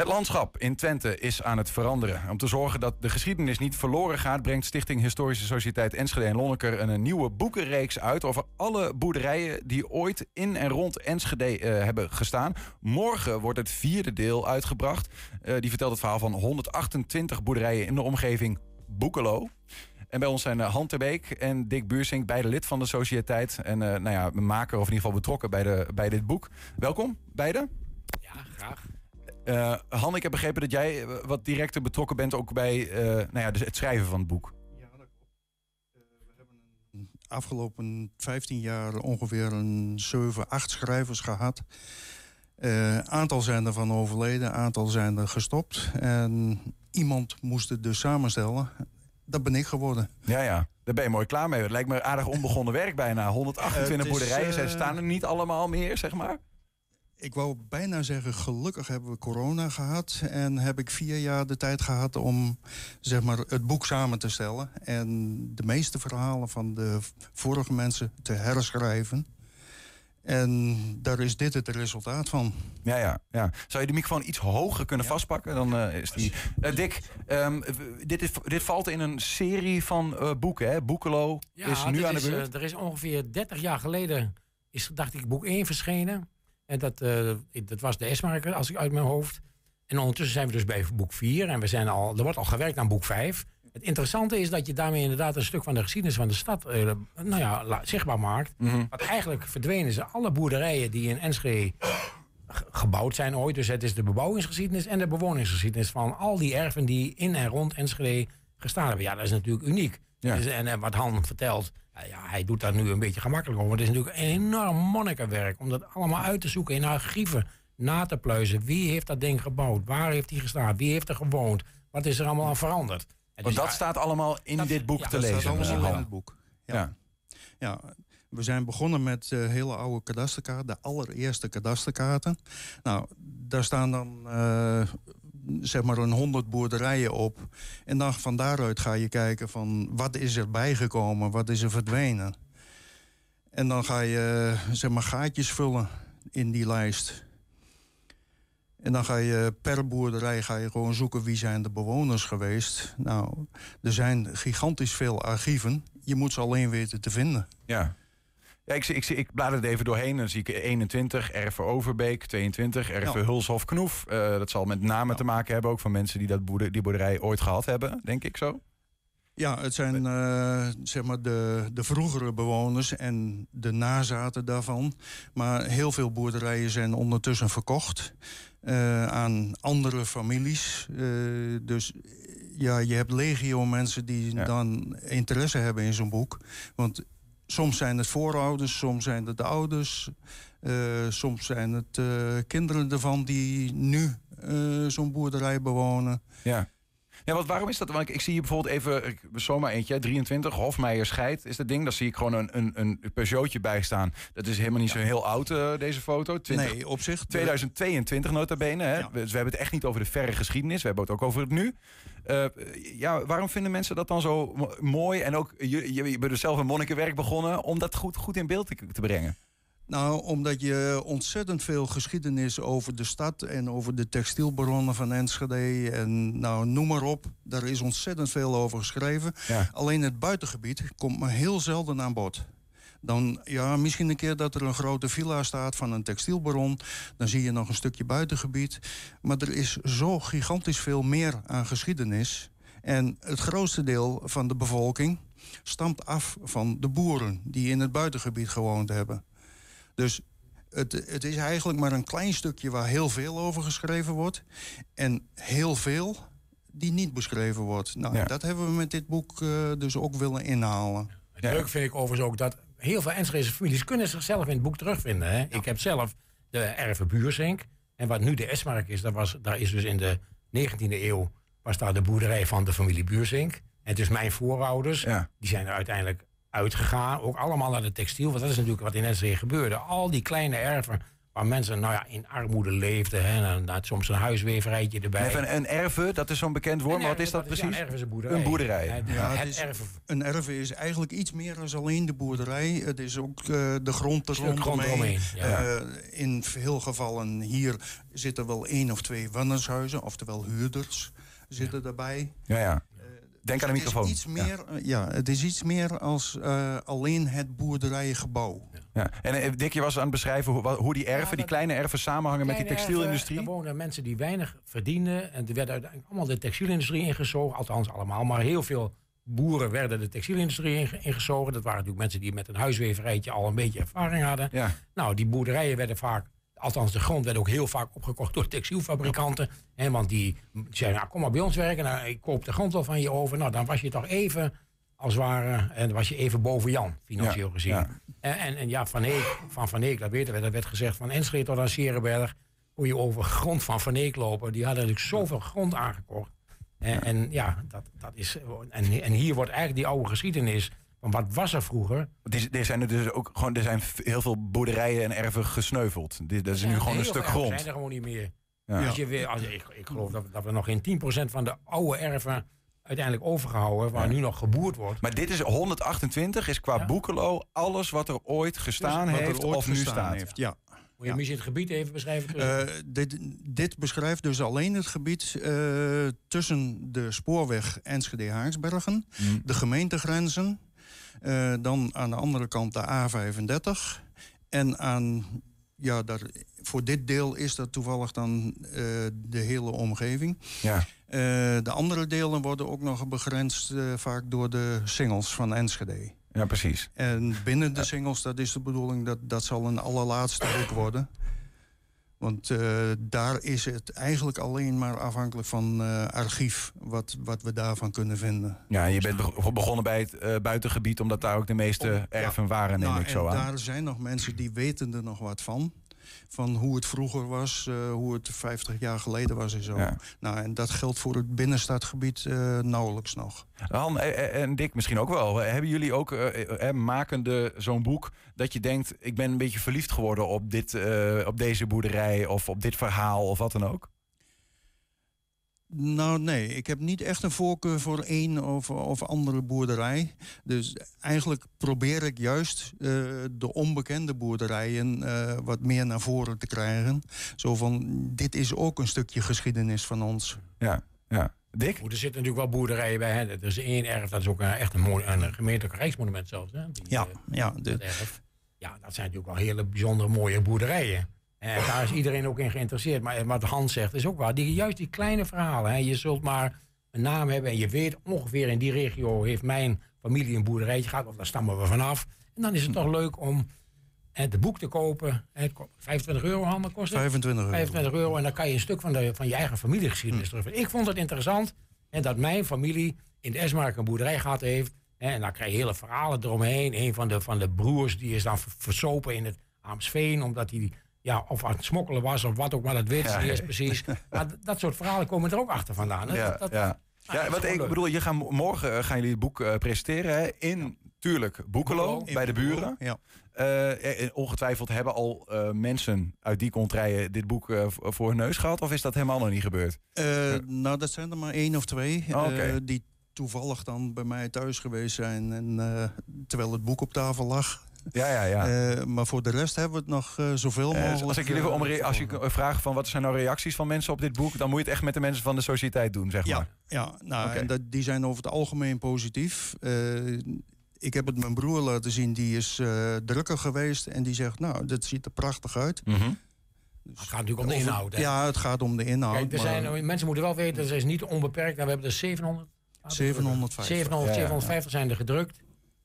Het landschap in Twente is aan het veranderen. Om te zorgen dat de geschiedenis niet verloren gaat, brengt Stichting Historische Sociëteit Enschede en Lonneker een nieuwe boekenreeks uit over alle boerderijen die ooit in en rond Enschede uh, hebben gestaan. Morgen wordt het vierde deel uitgebracht. Uh, die vertelt het verhaal van 128 boerderijen in de omgeving Boekelo. En bij ons zijn uh, Han Terbeek en Dick Buursink, beide lid van de sociëteit. En nou ja, maker of in ieder geval betrokken bij, de, bij dit boek. Welkom, beide. Ja, graag. Uh, Han, ik heb begrepen dat jij eh, wat directer betrokken bent ook bij uh, nou ja, dus het schrijven van het boek. Ja, dat klopt. Uh, we hebben een afgelopen 15 jaar ongeveer een 7, 8 schrijvers gehad. aantal zijn er van overleden, aantal zijn er gestopt. En iemand moest het dus samenstellen. Dat ben ik geworden. Ja, ja. Daar ben je mooi klaar mee. Het lijkt me aardig onbegonnen werk bijna. 128 is, boerderijen, zij staan er niet allemaal meer, zeg maar? Ik wou bijna zeggen, gelukkig hebben we corona gehad. En heb ik vier jaar de tijd gehad om zeg maar, het boek samen te stellen. En de meeste verhalen van de vorige mensen te herschrijven. En daar is dit het resultaat van. Ja, ja, ja. Zou je de microfoon iets hoger kunnen vastpakken? Dan uh, is die. Uh, Dick, um, dit, is, dit valt in een serie van uh, boeken, hè? Boekelo ja, is nu aan de beurt. er is ongeveer 30 jaar geleden, is, dacht ik, boek 1 verschenen. En dat, uh, dat was de S-marker, als ik uit mijn hoofd. En ondertussen zijn we dus bij boek 4. En we zijn al, er wordt al gewerkt aan boek 5. Het interessante is dat je daarmee inderdaad een stuk van de geschiedenis van de stad uh, nou ja, zichtbaar maakt. Mm Want eigenlijk verdwenen ze alle boerderijen die in Enschede gebouwd zijn ooit. Dus het is de bebouwingsgeschiedenis en de bewoningsgeschiedenis van al die erven die in en rond Enschede gestaan hebben. Ja, dat is natuurlijk uniek. Ja. Dus, en, en wat Han vertelt, ja, hij doet daar nu een beetje gemakkelijk over. Het is natuurlijk een enorm monnikenwerk om dat allemaal uit te zoeken in archieven. Na te pluizen. Wie heeft dat ding gebouwd? Waar heeft hij gestaan? Wie heeft er gewoond? Wat is er allemaal aan veranderd? Want dus dat staat allemaal in dit boek te lezen. Dat staat allemaal in het boek. Ja. ja. we zijn begonnen met uh, hele oude kadasterkaarten, de allereerste kadasterkaarten. Nou, daar staan dan uh, zeg maar een honderd boerderijen op. En dan van daaruit ga je kijken van wat is er bijgekomen, wat is er verdwenen. En dan ga je zeg maar gaatjes vullen in die lijst. En dan ga je per boerderij ga je gewoon zoeken wie zijn de bewoners geweest. Nou, er zijn gigantisch veel archieven. Je moet ze alleen weten te vinden. Ja. Ja, ik, ik, ik blader er even doorheen. Dan zie ik 21, Erve Overbeek, 22, Erve ja. Hulshof Knoef. Uh, dat zal met name te maken hebben ook van mensen die dat boerder, die boerderij ooit gehad hebben, denk ik zo. Ja, het zijn uh, zeg maar de, de vroegere bewoners en de nazaten daarvan. Maar heel veel boerderijen zijn ondertussen verkocht uh, aan andere families. Uh, dus ja, je hebt legio mensen die ja. dan interesse hebben in zo'n boek. Want soms zijn het voorouders, soms zijn het de ouders. Uh, soms zijn het uh, kinderen ervan die nu uh, zo'n boerderij bewonen. Ja. Ja, wat, waarom is dat? Want ik, ik zie hier bijvoorbeeld even, ik, zomaar eentje, 23, Hofmeijer Scheid is dat ding. Daar zie ik gewoon een, een, een Peugeotje bij staan. Dat is helemaal niet ja. zo heel oud, uh, deze foto. 20, nee, op zich. 2022 nota bene. Hè? Ja. Dus we hebben het echt niet over de verre geschiedenis. We hebben het ook over het nu. Uh, ja, waarom vinden mensen dat dan zo mooi? En ook, je, je, je bent dus zelf een monnikenwerk begonnen om dat goed, goed in beeld te, te brengen. Nou, omdat je ontzettend veel geschiedenis over de stad en over de textielbaronnen van Enschede en nou, noem maar op. Daar is ontzettend veel over geschreven. Ja. Alleen het buitengebied komt maar heel zelden aan bod. Dan, ja, misschien een keer dat er een grote villa staat van een textielbaron. Dan zie je nog een stukje buitengebied. Maar er is zo gigantisch veel meer aan geschiedenis. En het grootste deel van de bevolking stamt af van de boeren die in het buitengebied gewoond hebben. Dus het, het is eigenlijk maar een klein stukje waar heel veel over geschreven wordt. En heel veel die niet beschreven wordt. Nou, ja. dat hebben we met dit boek uh, dus ook willen inhalen. Het ja. leuk vind ik overigens ook dat heel veel Enschedese families kunnen zichzelf in het boek terugvinden. Hè? Ja. Ik heb zelf de Erve Buursink. En wat nu de Esmark is, dat was, daar is dus in de 19e eeuw... was daar de boerderij van de familie Buursink. En dus mijn voorouders, die zijn er uiteindelijk uitgegaan. Ook allemaal naar de textiel, want dat is natuurlijk wat in Enschede gebeurde. Al die kleine erven waar mensen nou ja, in armoede leefden. Hè, en dan soms een huisweverijtje erbij. Even een erve, dat is zo'n bekend woord. Maar wat is dat precies? een erve is een boerderij. Een boerderij. Ja, het is, Een erve is eigenlijk iets meer dan alleen de boerderij. Het is ook uh, de grond er rondomheen. Ja. Uh, in veel gevallen hier zitten wel één of twee wannershuizen, oftewel huurders zitten erbij. Ja, ja. Denk aan de microfoon. Iets meer, ja. ja. het is iets meer als uh, alleen het boerderijengebouw. Ja. En uh, Dick, je was aan het beschrijven hoe, hoe die erven, die kleine erven samenhangen met die textielindustrie. Er wonen mensen die weinig verdienden. En er werden uiteindelijk allemaal de textielindustrie ingezogen. Althans allemaal, maar heel veel boeren werden de textielindustrie ingezogen. Dat waren natuurlijk mensen die met een huisweverijtje al een beetje ervaring hadden. Ja. Nou, die boerderijen werden vaak Althans, de grond werd ook heel vaak opgekocht door textielfabrikanten. Hè, want die zeiden, nou, kom maar bij ons werken. Nou, ik koop de grond wel van je over. Nou, dan was je toch even, als het ware, en dan was je even boven Jan, financieel gezien. En, en, en, ja, Van Eek, van Van Eek, dat weten we, dat werd gezegd van Enschede tot aan Serenberg. Hoe je over grond van Van Eek lopen. Die hadden natuurlijk zoveel grond aangekocht. En, en ja, dat, dat is, en, en hier wordt eigenlijk die oude geschiedenis want wat was er vroeger? Er zijn er dus ook gewoon, er zijn heel veel boerderijen en erven gesneuveld. Dat is nu gewoon een stuk grond. zijn er gewoon niet meer. Ja. Als je weer, als, ik, ik geloof dat, dat we nog geen 10% van de oude erven uiteindelijk overgehouden, waar nu nog geboerd wordt. Maar dit is 128, is qua ja. Boekelo alles wat er ooit gestaan heeft of nu staat. Heeft. Ja. Moet je misschien het gebied even beschrijven? Uh, dit, dit, beschrijft dus alleen het gebied uh, tussen de spoorweg Enschede-Haarsbergen, mm. de gemeentegrenzen uh, dan aan de andere kant de A35. En aan, ja, daar, voor dit deel is dat toevallig dan uh, de hele omgeving. Ja. Uh, de andere delen worden ook nog begrensd vaak door de singles van Enschede. Ja, precies. En binnen de singles, dat is de bedoeling, dat, dat zal een allerlaatste ook worden. Want uh, daar is het eigenlijk alleen maar afhankelijk van uh, archief... Wat, wat we daarvan kunnen vinden. Ja, je bent begonnen bij het uh, buitengebied... omdat daar ook de meeste Om, erven ja, waren, neem nou, ik zo aan. daar zijn nog mensen die weten er nog wat van van hoe het vroeger was, uh, hoe het 50 jaar geleden was en zo. Ja. Nou, en dat geldt voor het binnenstadgebied uh, nauwelijks nog. Han en Dick misschien ook wel. Hebben jullie ook, uh, makende zo'n boek, dat je denkt... ik ben een beetje verliefd geworden op, dit, op deze boerderij... of op dit verhaal of wat dan ook? Nou, nee. Ik heb niet echt een voorkeur voor één of, of andere boerderij. Dus eigenlijk probeer ik juist uh, de onbekende boerderijen uh, wat meer naar voren te krijgen. Zo van, dit is ook een stukje geschiedenis van ons. Ja, ja. Dick? er zitten natuurlijk wel boerderijen bij. Hè. Er is één erf, dat is ook een, echt een, mooi, een gemeentelijk rijksmonument zelfs. Hè. Die, ja, uh, ja. De... erf. Ja, dat zijn natuurlijk wel hele bijzondere mooie boerderijen. En daar is iedereen ook in geïnteresseerd. Maar wat Hans zegt is ook waar. Die, juist die kleine verhalen. Hè. Je zult maar een naam hebben en je weet ongeveer in die regio heeft mijn familie een boerderijtje gehad. Of daar stammen we vanaf. En dan is het toch leuk om het boek te kopen. Het 25 euro handen kost 25 euro. 25 euro. En dan kan je een stuk van, de, van je eigen familiegeschiedenis terug. Ik vond het interessant. En dat mijn familie in de Esmark een boerderij gehad heeft. En dan krijg je hele verhalen eromheen. Een van de, van de broers die is dan versopen in het Aamsveen. Omdat hij ja, of aan het smokkelen was of wat ook, maar dat weet ze niet eens precies. Maar dat soort verhalen komen er ook achter vandaan. Hè? Ja, dat, ja. ja, wat ik bedoel, je gaan, morgen uh, gaan jullie het boek uh, presenteren hè? in, tuurlijk, Boekelo, bij de buren. Ja. Uh, ongetwijfeld hebben al mensen uit die contrijen dit boek voor hun neus gehad, of is dat helemaal nog niet gebeurd? nou, dat zijn er maar één of twee. Oh, okay. die toevallig dan bij mij thuis geweest zijn. En terwijl het boek op tafel lag, ja, ja, ja. Uh, maar voor de rest hebben we het nog uh, zoveel uh, mogelijk. Als ik jullie om als je vraag van wat zijn nou reacties van mensen op dit boek, dan moet je het echt met de mensen van de sociëteit doen, zeg ja, maar. Ja, nou, okay. en dat, die zijn over het algemeen positief. ik heb het mijn broer laten zien, die is drukker geweest en die zegt, nou, dit ziet er prachtig uit. Mm -hmm. Dus het gaat natuurlijk om de inhoud. Hè? Ja, het gaat om de inhoud. Kijk, er zijn, maar... Mensen moeten wel weten, dat is niet onbeperkt. Nou, we hebben er 700. 750. 700, 750 zijn er gedrukt.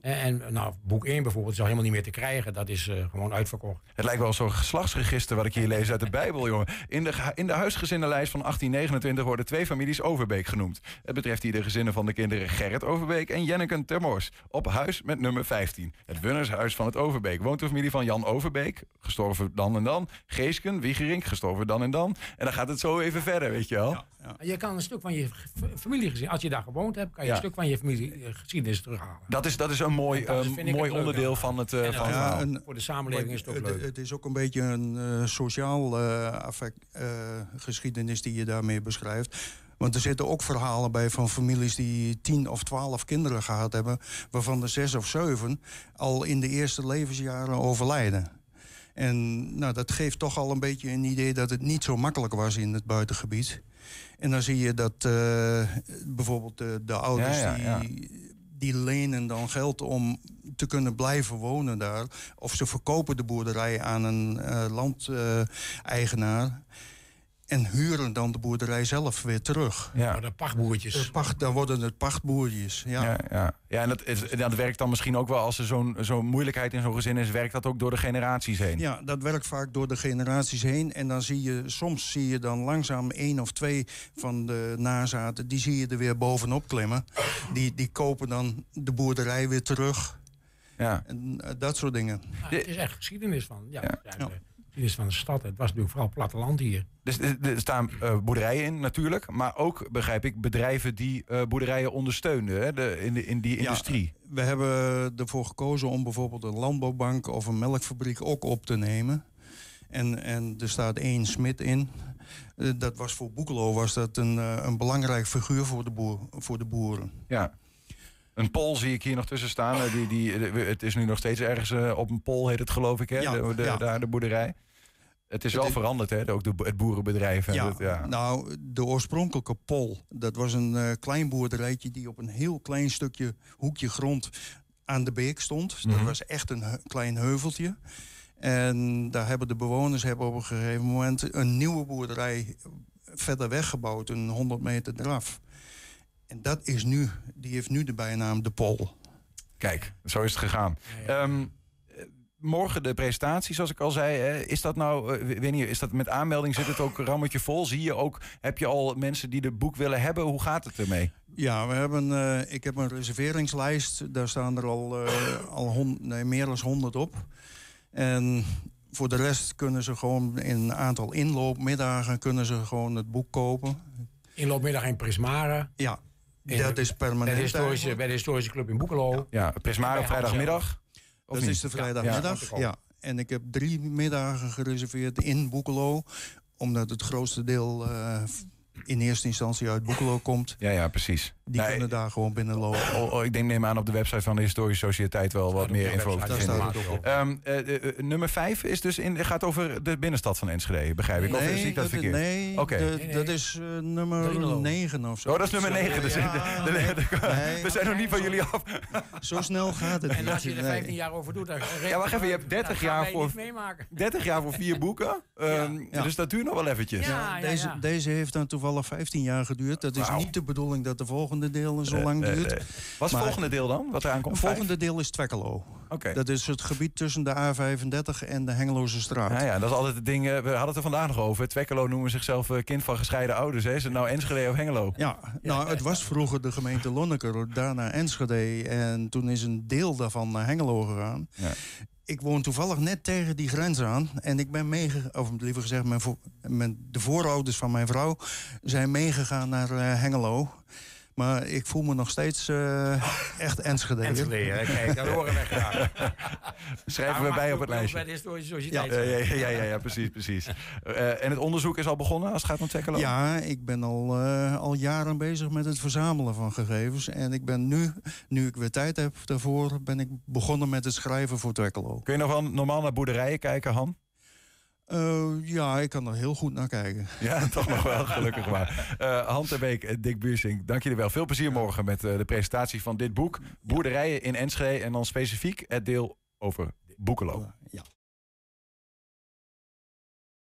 En, nou, boek 1 bijvoorbeeld is al helemaal niet meer te krijgen. Dat is uh, gewoon uitverkocht. Het lijkt wel zo'n geslachtsregister wat ik hier lees uit de Bijbel, jongen. In de, in de huisgezinnenlijst van 1829 worden twee families Overbeek genoemd. Het betreft hier de gezinnen van de kinderen Gerrit Overbeek en Jenneken Termors. Op huis met nummer 15. Het Wunnershuis van het Overbeek. Woont de familie van Jan Overbeek, gestorven dan en dan. Geesken, Wiegerink, gestorven dan en dan. En dan gaat het zo even verder, weet je wel. Ja, ja. Je kan een stuk van je familiegezin, als je daar gewoond hebt, kan je een stuk van je familiegeschiedenis terughalen. Dat is, dat is een mooi, uh, mooi onderdeel van het, uh, van ja, Voor de samenleving is het ook leuk. Het is ook een beetje een uh, sociaal affect, geschiedenis die je daarmee beschrijft. Want er zitten ook verhalen bij van families die tien of twaalf kinderen gehad hebben, waarvan er zes of zeven al in de eerste levensjaren overlijden. En nou, dat geeft toch al een beetje een idee dat het niet zo makkelijk was in het buitengebied. En dan zie je dat uh, bijvoorbeeld de, de ouders Die, die lenen dan geld om te kunnen blijven wonen daar. Of ze verkopen de boerderij aan een uh, landeigenaar. En huren dan de boerderij zelf weer terug. Ja, de pachtboertjes. pacht, dan worden het pachtboertjes. Ja, ja, ja. ja en dat, is, dat werkt dan misschien ook wel als er zo'n zo'n moeilijkheid in zo'n gezin is, werkt dat ook door de generaties heen? Ja, dat werkt vaak door de generaties heen. En dan zie je, soms zie je dan langzaam één of twee van de nazaten, die zie je er weer bovenop klimmen. Die, die kopen dan de boerderij weer terug. Ja. En uh, dat soort dingen. Ja, het is echt geschiedenis van. Ja, ja is van de stad. Het was natuurlijk vooral platteland hier. Dus er staan uh, boerderijen in natuurlijk, maar ook, begrijp ik, bedrijven die uh, boerderijen ondersteunen hè, de, in, de, in die industrie. we hebben ervoor gekozen om bijvoorbeeld een landbouwbank of een melkfabriek ook op te nemen. En, en er staat één smid in. Uh, dat was voor Boekelo was dat een, een belangrijk figuur voor de, boer, voor de boeren. Ja. Een pol zie ik hier nog tussen staan. Die, die, het is nu nog steeds ergens op een pol, heet het geloof ik, hè? Ja, de, de, ja. daar de boerderij. Het is wel veranderd, hè? Ook de, het boerenbedrijf. Ja, ja, nou, de oorspronkelijke pol, dat was een uh, klein boerderijtje die op een heel klein stukje hoekje grond aan de beek stond. Dat mhm. was echt een klein heuveltje. En daar hebben de bewoners hebben op een gegeven moment een nieuwe boerderij verder weggebouwd, een 100 meter eraf. En dat is nu, die heeft nu de bijnaam de Pol. Kijk, zo is het gegaan. Ehm, morgen de presentatie, zoals ik al zei. Is dat nou, uh, weet niet, is dat met aanmelding zit het ook een rammetje vol? Zie je ook, heb je al mensen die het boek willen hebben? Hoe gaat het ermee? Ja, we hebben, uh, ik heb een reserveringslijst. Daar staan er al, uh, al hond, nee, meer dan 100 op. En voor de rest kunnen ze gewoon in een aantal inloopmiddagen kunnen ze gewoon het boek kopen. Inloopmiddag in Prismare. Ja, dat is permanent. Bij de, historische, bij de historische club in Boekelo. Ja, ja Prismare vrijdagmiddag dat is de vrijdagmiddag. Ja. En ik heb drie middagen gereserveerd in Boekelo. Omdat het grootste deel uh, in eerste instantie uit Boekelo komt. Ja, ja, precies. Die kunnen daar gewoon binnenlopen. Oh, oh, ik denk, neem aan op de website van de Historische Sociëteit wel wat meer info te vinden. Um, uh, nummer 5 is dus in, gaat over de binnenstad van Enschede, begrijp ik? Nee, of zie ik dat, dat verkeerd? Nee, okay. nee, dat is uh, nummer 9 of zo. Oh, dat is nummer 9. Dus ja, we zijn nog niet van jullie af. Zo snel gaat het En als je er 15 jaar over doet, dan Ja, wacht even, je hebt 30 jaar voor 30 jaar voor vier boeken. Um, dus dat duurt nog wel eventjes. Deze heeft dan toevallig 15 jaar geduurd. Dat is niet de bedoeling dat de volgende deel zo lang duurt. wat is het volgende deel dan? Wat er aankomt? Het volgende deel is Twekkelo. Okay. Dat is het gebied tussen de A35 en de Hengeloze straat. Ja, ja, dat is altijd het ding. we hadden het er vandaag nog over. Twekkelo noemen zichzelf eh, kind van gescheiden ouders. Hè? Is het nou Enschede of Hengelo? Ja, nou, het was vroeger de gemeente Lonneker, daarna Enschede. En toen is een deel daarvan naar Hengelo gegaan. Ja ik woon toevallig net tegen die grens aan. En ik ben meegegaan, of liever gezegd, mijn, mijn, de voorouders van mijn vrouw zijn meegegaan naar uh, Hengelo. Maar ik voel me nog steeds uh, echt Enschede. Enschede, kijk, dat horen we graag. Schrijven we bij op het lijstje. Bij de historische sociëteit. Ja, ja, ja, ja, ja, precies, precies. Uh, en het onderzoek is al begonnen als het gaat om Twekkelo? Ja, ik ben al, uh, al jaren bezig met het verzamelen van gegevens. En ik ben nu, nu ik weer tijd heb daarvoor, ben ik begonnen met het schrijven voor Twekkelo. Kun je nog wel normaal naar boerderijen kijken, Han? Uh, ja, ik kan er heel goed naar kijken. Ja, toch nog wel, gelukkig maar. Uh, Han Terbeek en Dick Buursing, dank jullie wel. Veel plezier morgen met uh, de presentatie van dit boek. Boerderijen in Enschede en dan specifiek het deel over Boekelo. Ja.